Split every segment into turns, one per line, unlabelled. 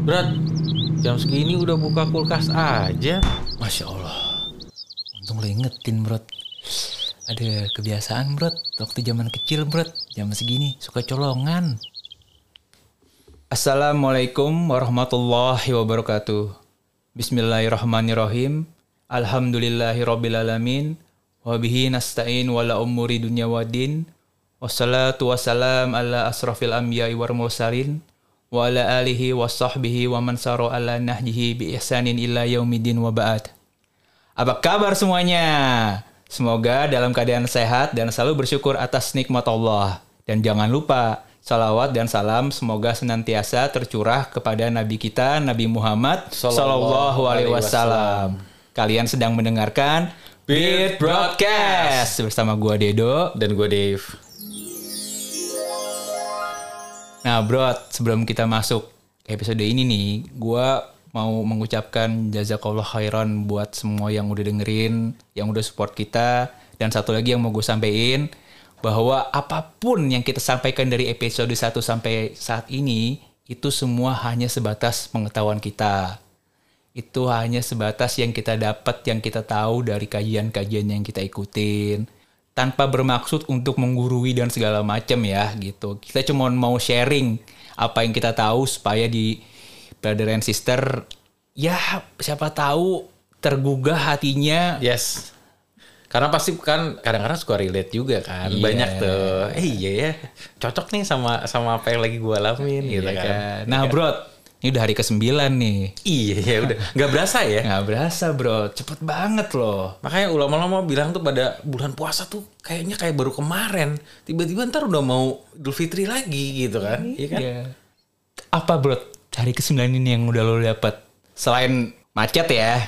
Berat, jam segini udah buka kulkas aja.
Masya Allah. Untung lo ingetin, bro. Ada kebiasaan, bro. Waktu zaman kecil, bro. Jam segini suka colongan. Assalamualaikum warahmatullahi wabarakatuh. Bismillahirrahmanirrahim. Alhamdulillahirrabbilalamin. Wabihi nasta'in wala umuri dunya wadin. Wassalatu wassalam ala asrafil anbiya'i wal mursalin. Wa ala alihi wa sahbihi wa man saro ala nahjihi bi ihsanin illa yaumidin wa ba'd. Apa kabar semuanya? Semoga dalam keadaan sehat dan selalu bersyukur atas nikmat Allah. Dan jangan lupa, salawat dan salam semoga senantiasa tercurah kepada Nabi kita, Nabi Muhammad Sallallahu Alaihi Wasallam. Kalian sedang mendengarkan Beat Broadcast bersama gua Dedo.
Dan gue Dave.
Nah, bro, sebelum kita masuk episode ini nih, gua mau mengucapkan jazakallah khairan buat semua yang udah dengerin, yang udah support kita, dan satu lagi yang mau gue sampein bahwa apa pun yang kita sampaikan dari episode 1 sampai saat ini itu semua hanya sebatas pengetahuan kita. Itu hanya sebatas yang kita dapat, yang kita tahu dari kajian-kajian yang kita ikutin tanpa bermaksud untuk menggurui dan segala macam ya gitu. Kita cuma mau sharing apa yang kita tahu supaya di brother and sister ya siapa tahu tergugah hatinya.
Yes. Karena pasti kan kadang-kadang suka relate juga kan.
Iya.
Banyak tuh. Eh iya ya. Cocok nih sama sama apa yang lagi gue alamin gitu
Iya
kan.
kan. Nah, bro, ini udah hari ke-9 nih.
Iya ya udah. Nggak berasa ya.
Nggak berasa, bro. Cepet banget loh.
Makanya ulama-ulama bilang tuh pada bulan puasa tuh kayaknya kayak baru kemarin. Tiba-tiba ntar udah mau Idul Fitri lagi gitu kan. Iya kan?
Iya. Apa, bro? Hari ke-9 ini yang udah lo dapet? Selain macet ya.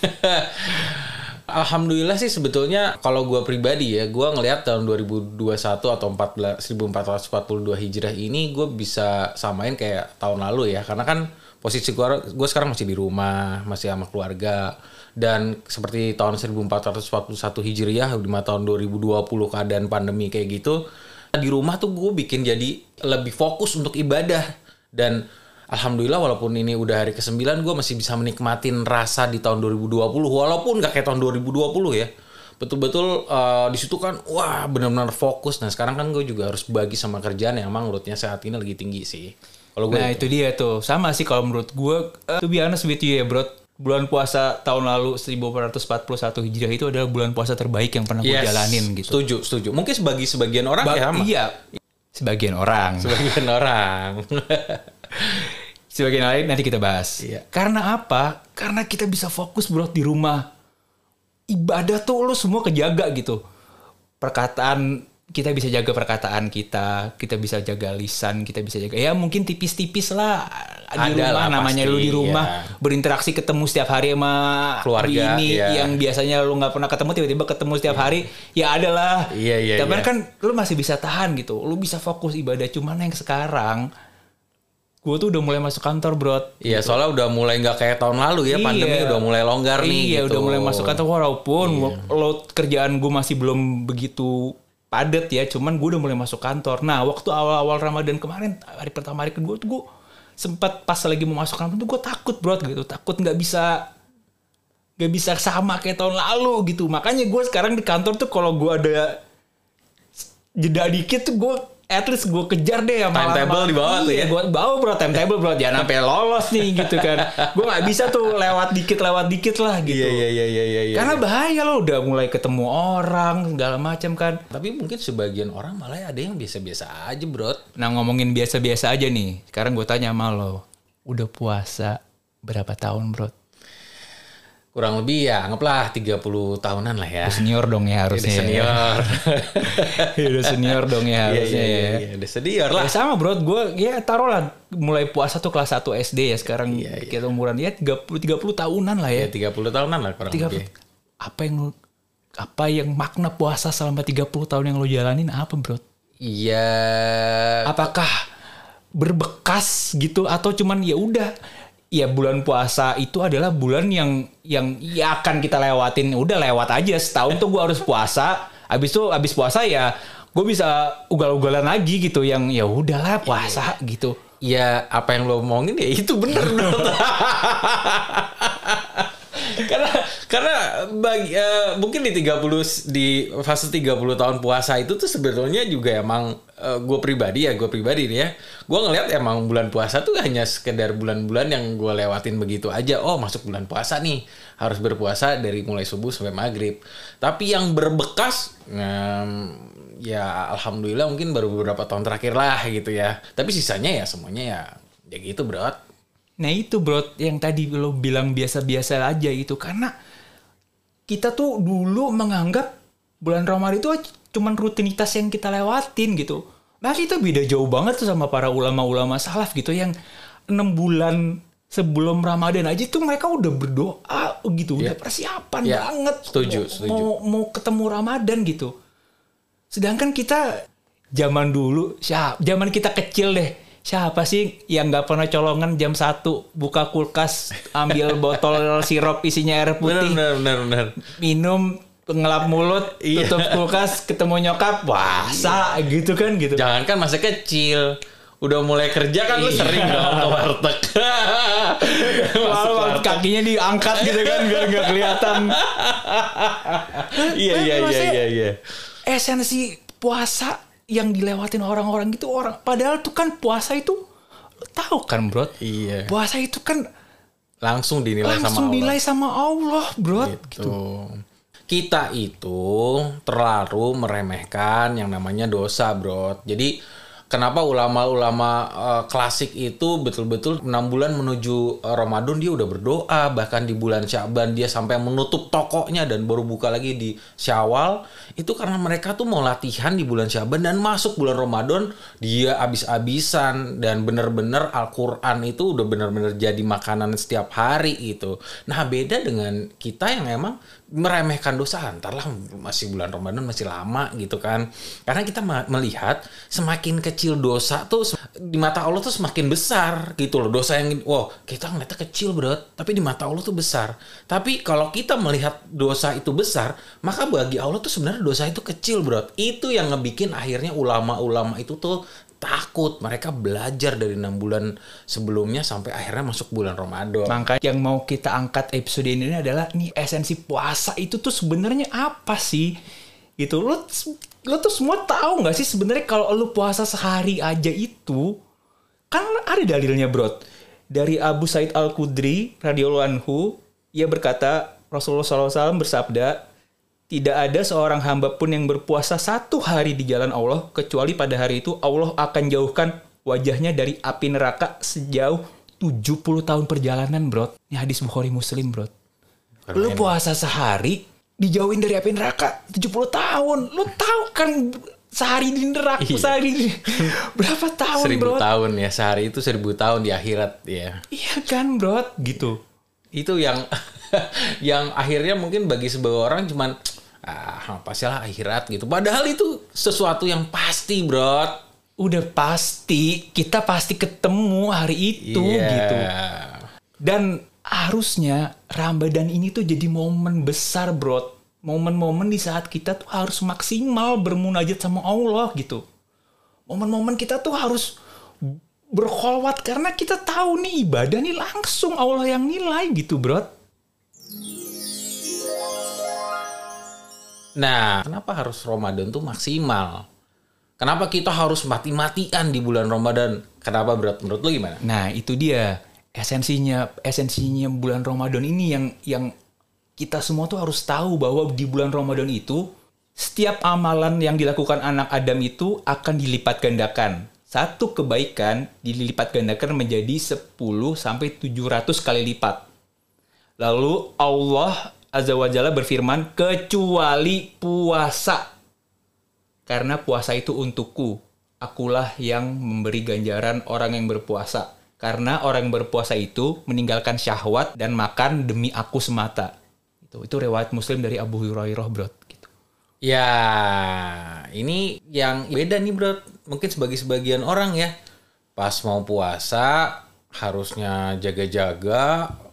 Alhamdulillah sih sebetulnya kalau gue pribadi ya, gue ngelihat tahun 2021 atau 14, 1442 Hijrah ini gue bisa samain kayak tahun lalu ya. Karena kan posisi gue gue sekarang masih di rumah, masih sama keluarga. Dan seperti tahun 1441 Hijriah, di tahun 2020 keadaan pandemi kayak gitu, di rumah tuh gue bikin jadi lebih fokus untuk ibadah. Dan Alhamdulillah walaupun ini udah hari ke-9 gue masih bisa menikmatin rasa di tahun 2020 walaupun gak kayak tahun 2020 ya. Betul-betul eh, di situ kan wah benar-benar fokus. Nah, sekarang kan gue juga harus bagi sama kerjaan yang emang loadnya saat ini lagi tinggi sih. Kalau gue
Nah itu dia tuh sama sih kalau menurut gue uh, to be honest with you ya bro bulan puasa tahun lalu 1441 Hijriah itu adalah bulan puasa terbaik yang pernah gue
Yes,
jalanin gitu.
Setuju, setuju. Mungkin sebagi sebagian orang
Ba-
ya
iya, sebagian orang.
Sebagian orang.
Sebagian lain nanti kita bahas.
Iya.
Karena apa? Karena kita bisa fokus bro di rumah. Ibadah tuh lo semua kejaga gitu. Perkataan kita bisa jaga perkataan kita, kita bisa jaga lisan, kita bisa jaga ya mungkin tipis-tipis lah di
Ada
rumah
lah
namanya lu di rumah
ya.
berinteraksi ketemu setiap hari sama
Keluarga,
ini
iya.
yang biasanya lu nggak pernah ketemu tiba-tiba ketemu setiap hari ya ada lah.
Iya, iya,
Tapi
iya.
kan lu masih bisa tahan gitu, lu bisa fokus ibadah cuman yang sekarang gue tuh udah mulai masuk kantor bro
Iya, soalnya udah mulai nggak kayak tahun lalu ya, pandemi
Iya.
udah mulai longgar nih
Iya,
gitu.
udah mulai masuk kantor walaupun load kerjaan gue masih belum begitu padat ya, cuman gue udah mulai masuk kantor. Nah, waktu awal-awal Ramadan kemarin, hari pertama hari kedua tuh gue sempat pas lagi mau masuk kantor tuh gue takut bro gitu, takut nggak bisa nggak bisa sama kayak tahun lalu gitu. Makanya gue sekarang di kantor tuh kalau gue ada jeda dikit tuh gue at least gue kejar deh sama
Timetable di bawah tuh ya?
Gue bawa bro timetable bro jangan sampai lolos nih gitu kan. Gue nggak bisa tuh lewat dikit lewat dikit lah gitu.
Iya, iya, iya, iya, iya. iya.
Karena bahaya lo udah mulai ketemu orang segala macam kan.
Tapi mungkin sebagian orang malah ada yang biasa-biasa aja, bro.
Nah ngomongin biasa-biasa aja nih. Sekarang gue tanya sama lo, udah puasa berapa tahun bro?
Kurang lebih ya, anggaplah 30 tahunan lah ya.
Udah senior dong ya
Udah
harusnya.
senior.
Ya. udah senior dong ya
Iya,
harusnya
iya,
ya.
iya, iya. Udah senior lah.
Ya sama bro, gue ya taruh lah mulai puasa tuh kelas 1 SD ya sekarang
Iya, iya.
kita umuran ya 30 30 tahunan lah ya.
Ya, 30 tahunan lah kurang
30
lebih.
apa yang apa yang makna puasa selama 30 tahun yang lo jalanin apa bro?
Iya.
Apakah berbekas gitu atau cuman ya udah ya bulan puasa itu adalah bulan yang yang ya akan kita lewatin. Udah lewat aja. Setahun tuh gue harus puasa. Habis itu habis puasa ya gue bisa ugal-ugalan lagi gitu yang ya udahlah puasa gitu.
Ya apa yang lo omongin ya itu bener. karena karena bagi eh, mungkin di 30 di fase 30 tahun puasa itu tuh sebetulnya juga emang gue pribadi ya gue pribadi nih ya. Gue ngelihat emang bulan puasa tuh hanya sekedar bulan-bulan yang gue lewatin begitu aja. Oh masuk bulan puasa nih. Harus berpuasa dari mulai subuh sampai maghrib. Tapi yang berbekas em, ya alhamdulillah mungkin baru beberapa tahun terakhir lah gitu ya. Tapi sisanya ya semuanya ya ya gitu bro
Nah itu bro, yang tadi lo bilang biasa-biasa aja itu. Karena kita tuh dulu menganggap bulan Ramadan itu cuman rutinitas yang kita lewatin gitu. Nah itu beda jauh banget tuh sama para ulama-ulama salaf gitu yang enam bulan sebelum Ramadan aja tuh mereka udah berdoa gitu, udah persiapan
Ya,
banget.
setuju,
mau,
setuju.
Mau, mau ketemu Ramadan gitu. Sedangkan kita zaman dulu, siapa, zaman kita kecil deh, siapa sih yang nggak pernah colongan jam 1 buka kulkas, ambil botol sirup isinya air
bener
putih,
bener bener bener
minum, ngelap mulut,
Iya.
tutup kulkas, ketemu nyokap, puasa gitu kan gitu.
Jangankan masa kecil, udah mulai kerja kan lu
Iya.
sering dong ke warteg. Warteg.
kakinya diangkat gitu kan biar nggak kelihatan.
Iya iya iya iya iya.
Esensi puasa yang dilewatin orang-orang gitu orang padahal tuh kan puasa itu tahu kan bro
Iya.
puasa itu kan
Langsung dinilai
langsung
sama Allah.
nilai sama Allah bro
gitu. Kita itu terlalu meremehkan yang namanya dosa, bro. Jadi kenapa ulama-ulama eh, klasik itu betul-betul enam bulan menuju eh, Ramadan dia udah berdoa, bahkan di bulan Syaban dia sampai menutup tokonya dan baru buka lagi di Syawal. Itu karena mereka tuh mau latihan di bulan Syaban dan masuk bulan Ramadan dia abis-abisan dan bener-bener Al-Qur'an itu udah bener-bener jadi makanan setiap hari itu. Nah, beda dengan kita yang emang meremehkan dosa antar lah masih bulan Ramadan masih lama gitu kan. Karena kita melihat semakin kecil dosa tuh di mata Allah tuh semakin besar gitu loh. Dosa yang wow kita ngeliatnya kecil bro. Tapi di mata Allah tuh besar. Tapi kalau kita melihat dosa itu besar maka bagi Allah tuh sebenarnya dosa itu kecil bro. Itu yang ngebikin akhirnya ulama-ulama itu tuh takut mereka belajar dari enam bulan sebelumnya sampai akhirnya masuk bulan Ramadan
Maka yang mau kita angkat episode ini adalah nih esensi puasa itu tuh sebenarnya apa sih? Gitu. Lo lo tuh semua tahu nggak sih sebenarnya kalau lo puasa sehari aja itu kan ada dalilnya, Bro. Dari Abu Said Al-Khudri radhiyallahu anhu, ia berkata Rasulullah SAW bersabda, tidak ada seorang hamba pun yang berpuasa satu hari di jalan Allah, kecuali pada hari itu Allah akan jauhkan wajahnya dari api neraka sejauh 70 tahun perjalanan, bro. Ini hadis Bukhari Muslim, bro. Lu puasa sehari, dijauhin dari api neraka 70 tahun. Lu tahu kan sehari di neraka,
Iya.
sehari di... Berapa tahun,
seribu
bro?
tahun ya sehari itu seribu tahun di akhirat ya
Iya kan, bro? Gitu.
itu yang yang akhirnya mungkin bagi sebagian orang cuman ah apa sih lah akhirat gitu padahal itu sesuatu yang pasti bro
Udah pasti, kita pasti ketemu hari itu,
Iya.
gitu. Dan harusnya Ramadan ini tuh jadi momen besar, bro. Momen-momen di saat kita tuh harus maksimal bermunajat sama Allah gitu. Momen-momen kita tuh harus berkholwat karena kita tahu nih ibadah nih langsung Allah yang nilai gitu, bro.
Nah kenapa harus Ramadan tuh maksimal? Kenapa kita harus mati-matian di bulan Ramadan? Kenapa berat? Menurut lu gimana?
Nah, itu dia. Esensinya esensinya bulan Ramadan ini yang yang kita semua tuh harus tahu bahwa di bulan Ramadan itu setiap amalan yang dilakukan anak Adam itu akan dilipat gandakan. Satu kebaikan dilipat gandakan menjadi 10 sampai 700 kali lipat. Lalu Allah Azza wa Jalla berfirman kecuali puasa karena puasa itu untukku. Akulah yang memberi ganjaran orang yang berpuasa. Karena orang yang berpuasa itu meninggalkan syahwat dan makan demi aku semata. Itu itu riwayat Muslim dari Abu Hurairah, bro. Gitu.
Ya, ini yang beda nih bro. Mungkin sebagai sebagian orang ya, pas mau puasa harusnya jaga-jaga, ja-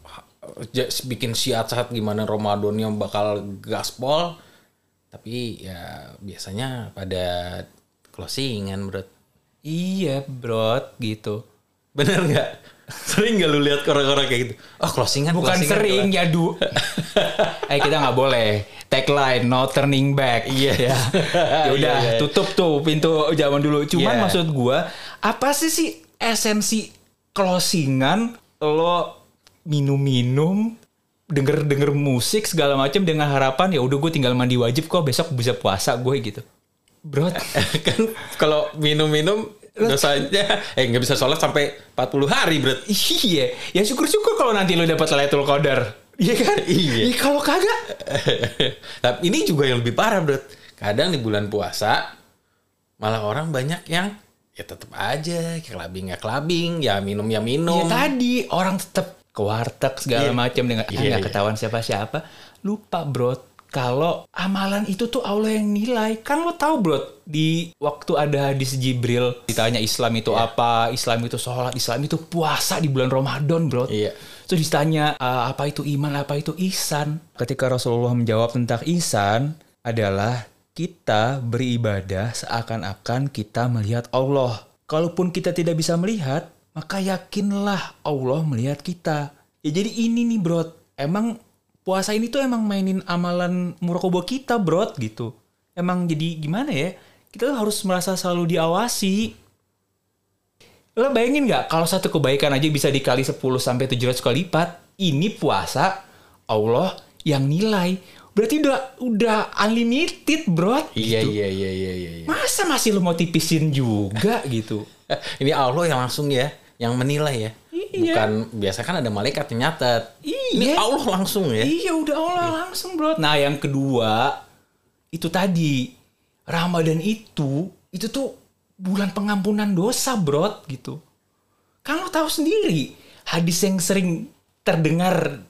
bikin syiat-syiat gimana Ramadannya bakal gaspol. Tapi ya biasanya pada closingan bro.
Iya, bro, gitu.
Bener nggak? Sering nggak lu lihat orang-orang kayak gitu? Oh closingan
Bukan
closingan,
sering ya du. eh kita nggak boleh. Tagline no turning back.
Iya.
ya. Ya udah
Iya, iya.
tutup tuh pintu zaman dulu. Cuman
Iya.
maksud gua apa sih sih esensi closingan lo minum-minum denger-denger musik segala macam dengan harapan ya udah gue tinggal mandi wajib kok besok bisa puasa gue gitu. Bro,
kan kalau minum-minum dosanya eh nggak bisa sholat sampai 40 hari bro.
iya. Ya syukur-syukur kalau nanti lo dapat Lailatul Qadar. Iya kan?
Iya.
Ih, kalau kagak
Tapi ini juga yang lebih parah bro. Kadang di bulan puasa malah orang banyak yang ya tetap aja kelabing ya kelabing ya minum ya minum.
Iya tadi orang tetap ke warteg segala
Iya.
macam dengan ah,
Iya,
nggak
iya.
ketahuan siapa-siapa. Lupa bro, kalau amalan itu tuh Allah yang nilai. Kan lo tahu bro, di waktu ada hadis Jibril ditanya Islam itu
Iya.
apa, Islam itu sholat, Islam itu puasa di bulan Ramadan bro.
Iya.
Terus ditanya "Ah, apa itu iman, apa itu ihsan. Ketika Rasulullah menjawab tentang ihsan adalah kita beribadah seakan-akan kita melihat Allah. Kalaupun kita tidak bisa melihat, maka yakinlah Allah melihat kita. Ya jadi ini nih bro, emang puasa ini tuh emang mainin amalan murakobo kita bro gitu. Emang jadi gimana ya? Kita tuh harus merasa selalu diawasi. Lo bayangin nggak kalau satu kebaikan aja bisa dikali 10 sampai 700 kali lipat. Ini puasa Allah yang nilai. Berarti udah udah unlimited, bro.
Iya
gitu.
iya iya iya iya.
Masa masih lo mau tipisin juga gitu?
Ini Allah yang langsung ya, yang menilai ya.
Iya.
Bukan biasa kan ada malaikat yang nyatet. Ini
Iya.
Allah langsung ya.
Iya udah Allah langsung bro. Nah yang kedua itu tadi Ramadan itu itu tuh bulan pengampunan dosa bro gitu. Kan lo tahu sendiri hadis yang sering terdengar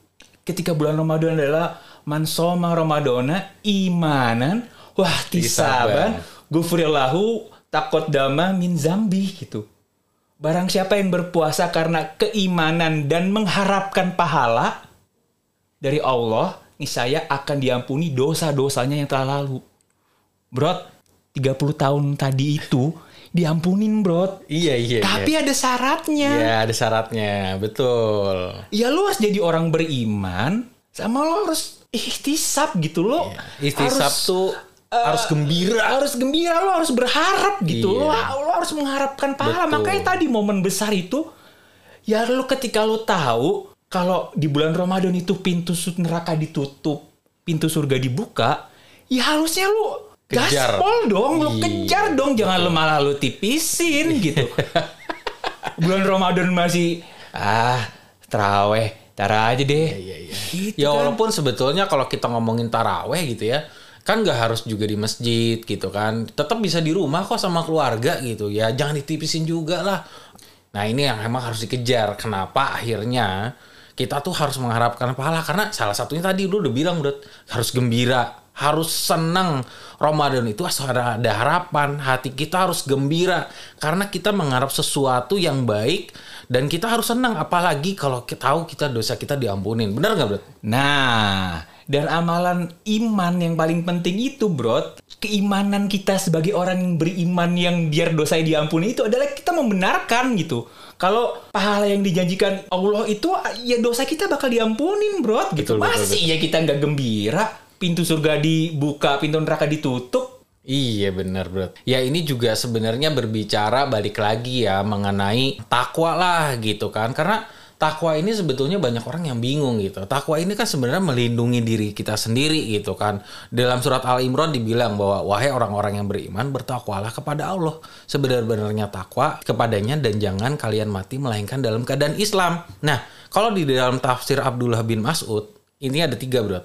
ketika bulan Ramadan adalah man soma Ramadana imanan wah tisaban gufurillahu takut dama min zambi gitu. Barang siapa yang berpuasa karena keimanan dan mengharapkan pahala dari Allah, niscaya akan diampuni dosa-dosanya yang telah lalu. Bro, 30 tahun tadi itu diampunin, bro.
Iya iya.
Tapi
iya.
ada syaratnya.
Iya ada syaratnya, betul.
Ya lu harus jadi orang beriman, sama lo harus ihtisab gitu lo.
Istisab
harus,
tuh harus gembira.
harus gembira lo harus berharap gitu lo,
Iya.
lo harus mengharapkan pahala
Betul.
makanya tadi momen besar itu ya lo ketika lo tahu kalau di bulan Ramadan itu pintu neraka ditutup pintu surga dibuka ya harusnya lo
Kejar.
gaspol dong lo
Iya,
kejar dong jangan lo malah lo tipisin gitu bulan Ramadan masih ah teraweh tar aja deh
Iya iya.
Gitu
Ya
kan.
walaupun sebetulnya kalau kita ngomongin taraweh gitu ya, kan nggak harus juga di masjid gitu kan. Tetap bisa di rumah kok sama keluarga gitu ya. Jangan ditipisin juga lah. Nah ini yang emang harus dikejar. Kenapa akhirnya kita tuh harus mengharapkan pahala karena salah satunya tadi lu udah bilang udah harus gembira, harus senang. Ramadan itu harus ada, ada harapan, hati kita harus gembira karena kita mengharap sesuatu yang baik dan kita harus senang apalagi kalau kita tahu kita dosa kita diampunin. Benar nggak, Bro?
Nah, dan amalan iman yang paling penting itu, bro, keimanan kita sebagai orang yang beriman yang biar dosanya diampuni itu adalah kita membenarkan gitu. Kalau pahala yang dijanjikan Allah itu, ya dosa kita bakal diampunin, bro. Gitu.
Betul, betul,
Masih ya kita nggak gembira, pintu surga dibuka, pintu neraka ditutup.
Iya benar bro. Ya ini juga sebenarnya berbicara balik lagi ya mengenai takwa lah gitu kan. Karena takwa ini sebetulnya banyak orang yang bingung gitu. Takwa ini kan sebenarnya melindungi diri kita sendiri gitu kan. Dalam surat Al Imran dibilang bahwa wahai orang-orang yang beriman bertakwalah kepada Allah. Sebenar-benarnya takwa kepadanya dan jangan kalian mati melainkan dalam keadaan Islam. Nah kalau di dalam tafsir Abdullah bin Mas'ud ini ada tiga bro.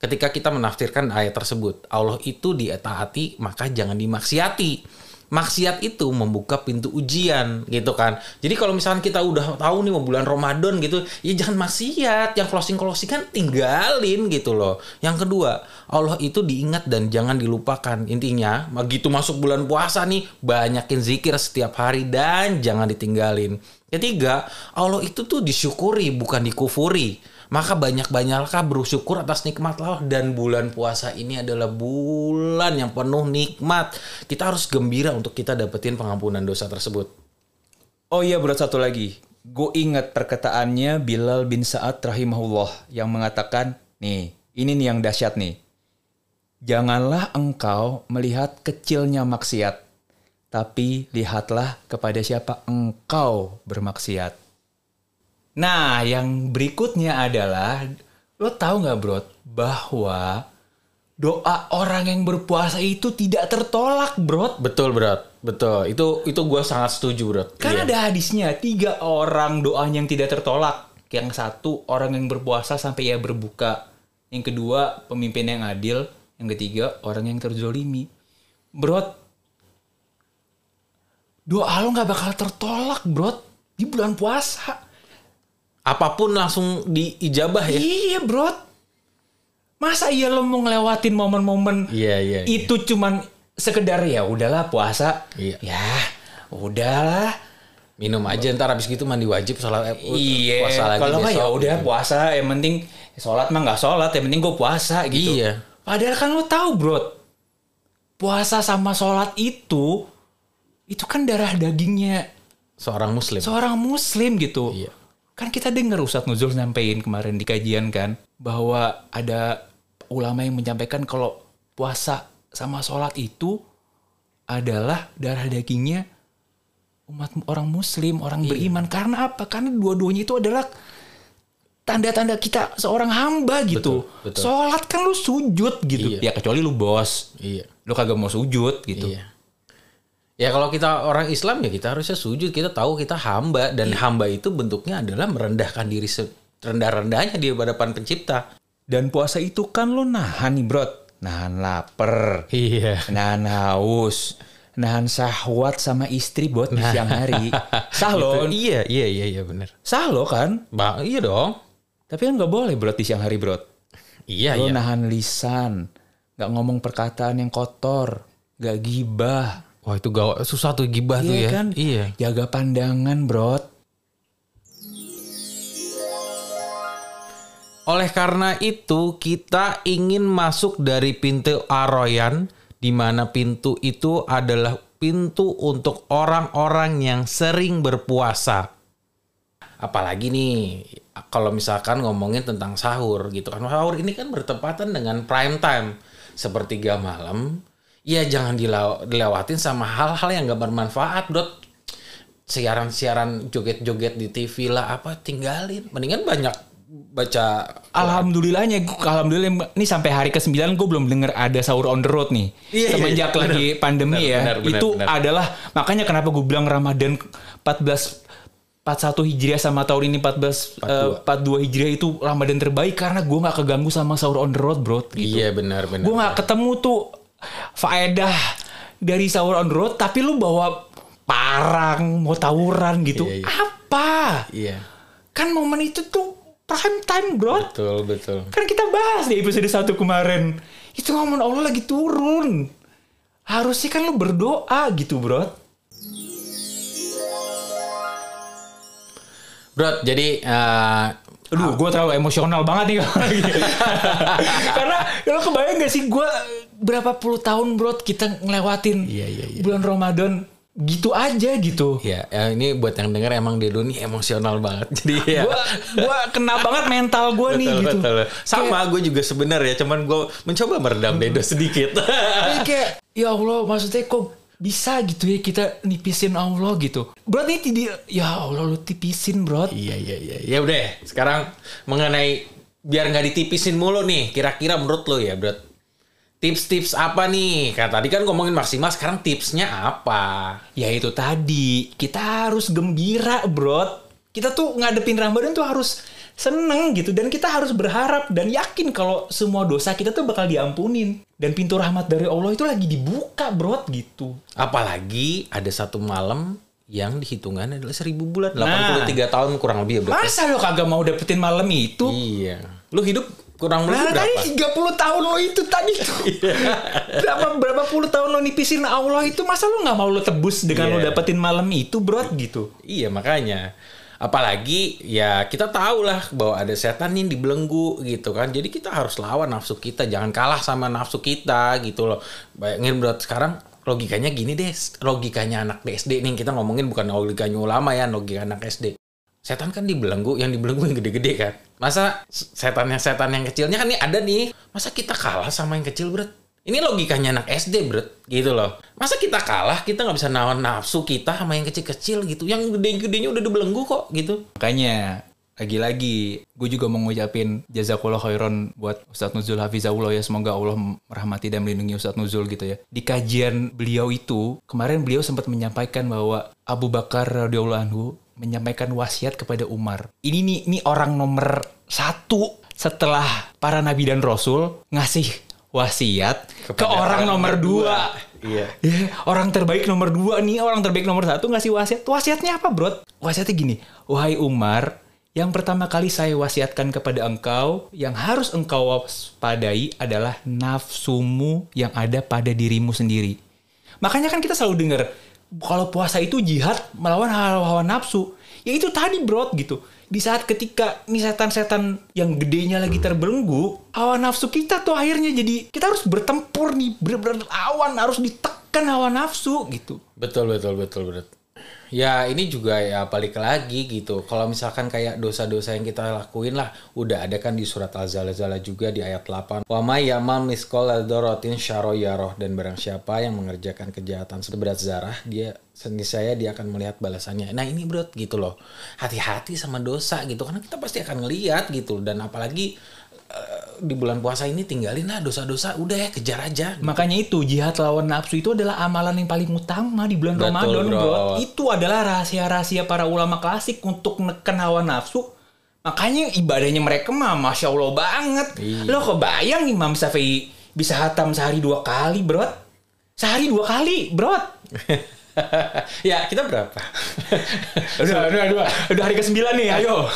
Ketika kita menafsirkan ayat tersebut, Allah itu ditaati maka jangan dimaksiati. Maksiat itu membuka pintu ujian gitu kan. Jadi kalau misalnya kita udah tahu nih mau bulan Ramadan gitu, ya jangan maksiat. Yang closing-closing kan tinggalin gitu loh. Yang kedua, Allah itu diingat dan jangan dilupakan. Intinya, begitu masuk bulan puasa nih, banyakin zikir setiap hari dan jangan ditinggalin. Ketiga, Allah itu tuh disyukuri bukan dikufuri. Maka banyak-banyaklah bersyukur atas nikmat Allah dan bulan puasa ini adalah bulan yang penuh nikmat. Kita harus gembira untuk kita dapetin pengampunan dosa tersebut.
Oh iya bro satu lagi. Gue inget perkataannya Bilal bin Sa'ad rahimahullah yang mengatakan, nih ini nih yang dahsyat nih. Janganlah engkau melihat kecilnya maksiat, tapi lihatlah kepada siapa engkau bermaksiat. Nah, yang berikutnya adalah lo tahu nggak bro bahwa doa orang yang berpuasa itu tidak tertolak bro.
Betul, Bro. Betul. Itu itu gue sangat setuju, Bro.
Kan
Iya.
ada hadisnya tiga orang doanya yang tidak tertolak. Yang satu orang yang berpuasa sampai ia berbuka. Yang kedua pemimpin yang adil. Yang ketiga orang yang terzolimi. Bro, doa lo nggak bakal tertolak, bro. Di bulan puasa.
Apa pun langsung diijabah ya.
Iya, bro. Masa iya lo mau ngelewatin momen-momen
Iya, iya. iya.
itu cuman sekedar ya udahlah puasa.
Iya.
Ya, udahlah.
Minum aja ntar habis gitu mandi wajib sholat eh,
Iya,
puasa lagi
kalau nggak ya udah puasa. Yang penting sholat mah nggak sholat, yang penting gue puasa gitu.
Iya.
Padahal kan lo tahu bro, puasa sama sholat itu, itu kan darah dagingnya
Seorang muslim.
seorang muslim gitu.
Iya.
Kan kita dengar Ustadz Nuzul nyampein kemarin di kajian kan, bahwa ada ulama yang menyampaikan kalau puasa sama sholat itu adalah darah dagingnya umat orang muslim, orang beriman. Karena apa? Karena dua-duanya itu adalah tanda-tanda kita seorang hamba gitu.
Betul, betul.
Sholat kan lu sujud gitu.
Iya.
Ya kecuali lu bos.
Iya.
Lu kagak mau sujud gitu.
Iya. Ya kalau kita orang Islam ya kita harusnya sujud. Kita tahu kita hamba dan
Iya.
hamba itu bentuknya adalah merendahkan diri rendah-rendahnya di hadapan pencipta.
Dan puasa itu kan lu nahan nih bro. Nahan lapar.
Iya.
nahan haus, nahan syahwat sama istri buat di siang hari. Sah lo,
Iya, iya, iya, iya benar.
sah lo kan?
Bang, iya dong.
Tapi kan nggak boleh bro di siang hari bro.
Iya,
Lo
iya.
nahan lisan, nggak ngomong perkataan yang kotor, nggak gibah.
Wah, itu gawat susah tuh gibah tuh
Iya
ya.
kan?
Iya.
Jaga pandangan bro.
Oleh karena itu, kita ingin masuk dari pintu Aroyan, di mana pintu itu adalah pintu untuk orang-orang yang sering berpuasa. Apalagi nih, kalau misalkan ngomongin tentang sahur gitu kan. Sahur ini kan bertepatan dengan prime time. Sepertiga malam, ya jangan dilaw- dilewatin sama hal-hal yang gak bermanfaat, Dot. Siaran-siaran joget-joget di TV lah, apa, tinggalin. Mendingan banyak baca
Alhamdulillahnya, alhamdulillah ini sampai hari ke-9 gue belum denger ada sahur on the road nih.
Iya, iya,
Semenjak
iya,
lagi pandemi
Benar,
ya.
benar, benar,
itu
benar.
adalah makanya kenapa gue bilang Ramadan 14 41 Hijriah sama tahun ini 14 eh, 42 Hijriah itu Ramadan terbaik karena gue nggak keganggu sama sahur on the road, bro. Gitu.
Iya benar benar.
Gue nggak ketemu tuh faedah dari sahur on road tapi lu bawa parang mau tawuran gitu.
Iya, iya.
Apa?
Iya.
Kan momen itu tuh prime time, bro.
Betul betul.
Kan kita bahas di episode 1 kemarin. Itu ngomong Allah lagi turun. Harusnya kan lu berdoa gitu, bro.
Bro, jadi eh,
Aduh, gue terlalu emosional banget nih. Karena lo kebayang gak sih gue berapa puluh tahun bro kita ngelewatin
Iya, iya, iya.
bulan Ramadan gitu aja gitu.
ya, ya ini buat yang denger emang Dedo nih emosional banget. Jadi ya.
Gue gua kena banget mental gue nih
Betul,
gitu.
betul. Sama gue juga sebenarnya, cuman gue mencoba meredam Dedo sedikit.
Kayak ya Allah maksudnya kok bisa gitu ya kita nipisin Allah gitu. Ini tidak ya Allah lu tipisin bro.
iya iya iya. Ya udah, sekarang mengenai biar nggak ditipisin mulu nih, kira-kira menurut lo ya, Bro. Tips-tips apa nih? Kan tadi kan ngomongin maksimal, sekarang tipsnya apa?
Ya itu tadi kita harus gembira bro. Kita tuh ngadepin Ramadan tuh harus seneng gitu dan kita harus berharap dan yakin kalau semua dosa kita tuh bakal diampunin dan pintu rahmat dari Allah itu lagi dibuka bro gitu.
Apalagi ada satu malam yang dihitungan adalah seribu bulan,
Nah.
83 tahun kurang lebih ya, Bro.
Masa lo kagak mau dapetin malam itu?
Iya. Lu hidup kurang lebih
Nah,
berapa?
tadi 30 tahun lo itu tadi tuh. berapa berapa puluh tahun lo nipisin Allah itu masa lo nggak mau lo tebus dengan lo
Iya.
dapetin malam itu, bro gitu.
Iya makanya. Apalagi ya kita tahu lah bahwa ada setan yang dibelenggu gitu kan. Jadi kita harus lawan nafsu kita. Jangan kalah sama nafsu kita gitu loh. Bayangin bro sekarang logikanya gini deh, logikanya anak SD nih kita ngomongin bukan logikanya ulama ya, logika anak SD. Setan kan dibelenggu, yang dibelenggu yang gede-gede kan. Masa setan yang setan yang kecilnya kan nih ada nih. Masa kita kalah sama yang kecil, Bro? Ini logikanya anak SD, Bro. Gitu loh. Masa kita kalah, kita nggak bisa nawan nafsu kita sama yang kecil-kecil gitu. Yang gede-gedenya udah dibelenggu kok gitu.
Makanya lagi-lagi gue juga mau ngucapin jazakallah khairan buat Ustadz Nuzul Hafizahullah ya semoga Allah merahmati dan melindungi Ustadz Nuzul gitu ya di kajian beliau itu kemarin beliau sempat menyampaikan bahwa Abu Bakar radhiyallahu anhu menyampaikan wasiat kepada Umar ini nih ini orang nomor satu setelah para nabi dan rasul ngasih wasiat ke orang nomor dua
Iya.
Ya, orang terbaik nomor dua nih, orang terbaik nomor satu ngasih wasiat. Wasiatnya apa, bro? Wasiatnya gini, wahai Umar, yang pertama kali saya wasiatkan kepada engkau, yang harus engkau waspadai adalah nafsumu yang ada pada dirimu sendiri. Makanya kan kita selalu dengar, kalau puasa itu jihad melawan hawa nafsu. Ya itu tadi, bro, gitu. Di saat ketika nih setan-setan yang gedenya lagi terbelenggu, hawa nafsu kita tuh akhirnya jadi kita harus bertempur nih, bener-bener lawan, harus ditekan hawa nafsu gitu.
Betul betul betul betul. Ya ini juga ya balik lagi gitu. Kalau misalkan kayak dosa-dosa yang kita lakuin lah, udah ada kan di surat Al-Zalzala juga di ayat 8. Wa may yamal miskol dorotin syaroyaroh dan barang siapa yang mengerjakan kejahatan seberat zarah, dia saya dia akan melihat balasannya. Nah ini bro gitu loh. Hati-hati sama dosa gitu karena kita pasti akan ngeliat gitu dan apalagi di bulan puasa ini tinggalin lah dosa-dosa udah ya kejar aja
Makanya itu jihad lawan nafsu itu adalah amalan yang paling utama di bulan
Betul,
Ramadan,
bro.
bro. Itu adalah rahasia-rahasia para ulama klasik untuk neken hawa nafsu. Makanya ibadahnya mereka mah masya Allah banget.
Iya.
Lo kebayang Imam Syafi'i bisa hatam sehari dua kali, bro? Sehari dua kali, bro.
ya kita berapa
udah, udah, udah, udah hari ke-9 nih, ayo.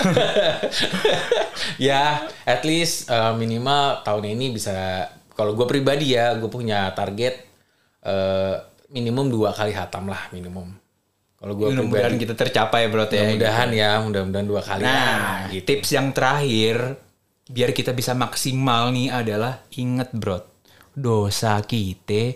ya at least uh, minimal tahun ini bisa kalau gue pribadi ya gue punya target uh, minimum dua kali hatam lah minimum kalau gue
Mudah-mudahan kita tercapai, bro ya.
mudah-mudahan ya mudah-mudahan dua kali
Nah,
lah, gitu.
tips yang terakhir biar kita bisa maksimal nih adalah inget bro, dosa kita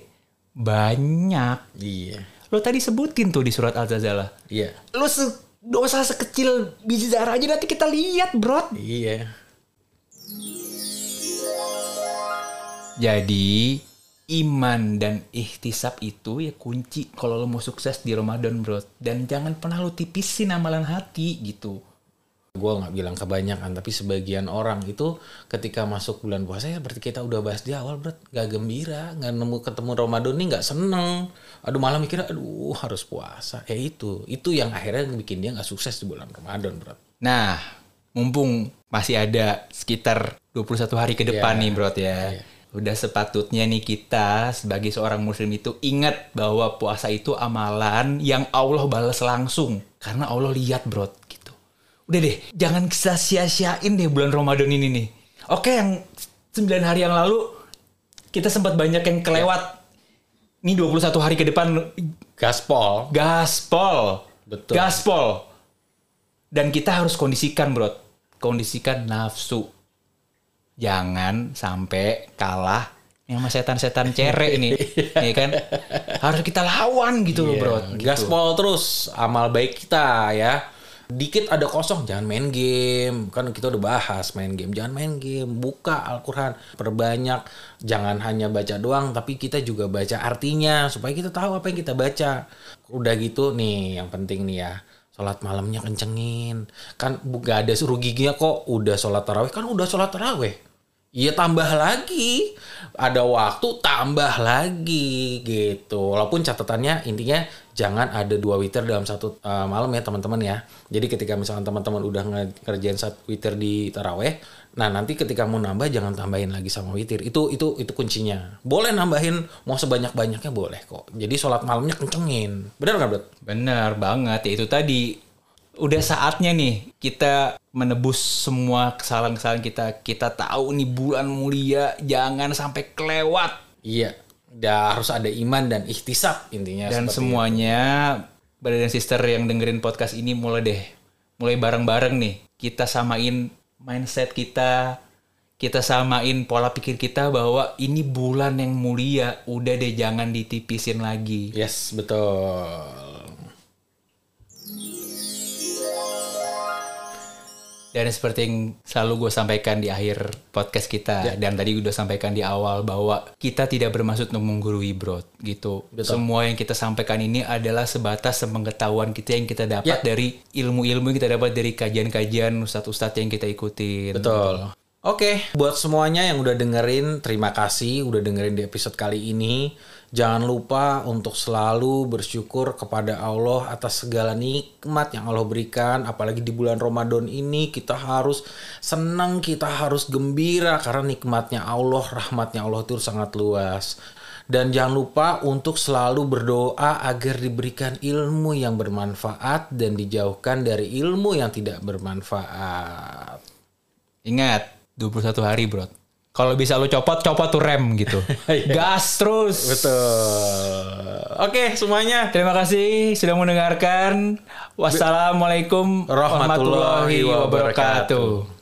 banyak.
iya
Lo tadi sebutin tuh di surat Al-Zazala.
iya
Lo se- dosa sekecil biji zarah aja nanti kita lihat bro.
iya
Jadi iman dan ihtisab itu ya kunci kalau lo mau sukses di Ramadan bro. Dan jangan pernah lo tipisin amalan hati gitu.
Gue nggak bilang kebanyakan tapi sebagian orang itu ketika masuk bulan puasa ya seperti kita udah bahas di awal berat nggak gembira nggak nemu ketemu Ramadan nih nggak seneng aduh malah mikirnya aduh harus puasa ya itu itu yang akhirnya bikin dia nggak sukses di bulan Ramadan berat
Nah, mumpung masih ada sekitar 21 hari ke depan
Iya.
nih, Bro ya. Udah sepatutnya nih kita sebagai seorang muslim itu ingat bahwa puasa itu amalan yang Allah balas langsung karena Allah lihat, Bro. Udah deh, jangan kita sia-siain deh bulan Ramadan ini nih. Oke, yang 9 hari yang lalu kita sempat banyak yang kelewat. Nih 21 hari ke depan
gaspol
gaspol.
Betul.
Gaspol. Dan kita harus kondisikan, bro. Kondisikan nafsu. Jangan sampai kalah sama setan-setan cere ini. ya kan? Harus kita lawan gitu loh, bro. Gitu.
Iya. gaspol terus amal baik kita ya dikit ada kosong jangan main game. Kan kita udah bahas main game jangan main game. Buka Al-Quran. Perbanyak jangan hanya baca doang tapi kita juga baca artinya supaya kita tahu apa yang kita baca. Udah gitu nih yang penting nih ya sholat malamnya kencengin. Kan gak ada ruginya kok udah sholat tarawih. Kan udah sholat tarawih Iya tambah lagi. Ada waktu tambah lagi gitu. Walaupun catatannya intinya jangan ada dua witir dalam satu uh, malam ya teman-teman ya. Jadi ketika misalkan teman-teman udah nge- ngerjain satu witir di taraweh, nah nanti ketika mau nambah jangan tambahin lagi sama witir. Itu itu itu kuncinya. Boleh nambahin mau sebanyak-banyaknya boleh kok. Jadi sholat malamnya kencengin. Benar nggak, Bro?
Benar banget. Ya itu tadi. Udah saatnya nih kita menebus semua kesalahan-kesalahan kita. Kita tahu nih bulan mulia jangan sampai kelewat.
Iya. Udah harus ada iman dan ikhtisab intinya.
Dan semuanya brother dan sister yang dengerin podcast ini mulai deh mulai bareng-bareng nih kita samain mindset kita kita samain pola pikir kita bahwa ini bulan yang mulia, udah deh jangan ditipisin lagi.
Yes, betul.
Dan seperti yang selalu gue sampaikan di akhir podcast kita dan tadi udah sampaikan di awal bahwa kita tidak bermaksud untuk menggurui bro gitu. Semua yang kita sampaikan ini adalah sebatas pengetahuan kita yang kita dapat dari ilmu-ilmu yang kita dapat dari kajian-kajian ustadz-ustadz yang kita ikutin.
Betul. Oke, buat semuanya yang udah dengerin, terima kasih udah dengerin di episode kali ini. Jangan lupa untuk selalu bersyukur kepada Allah atas segala nikmat yang Allah berikan. Apalagi di bulan Ramadan ini kita harus senang, kita harus gembira karena nikmatnya Allah, rahmatnya Allah itu sangat luas. Dan jangan lupa untuk selalu berdoa agar diberikan ilmu yang bermanfaat dan dijauhkan dari ilmu yang tidak bermanfaat.
Ingat, 21 hari bro. Kalau bisa lu copot, copot tuh rem gitu. Gas terus.
Betul. Oke, semuanya.
Terima kasih sudah mendengarkan. Wassalamualaikum
Warahmatullahi
wabarakatuh.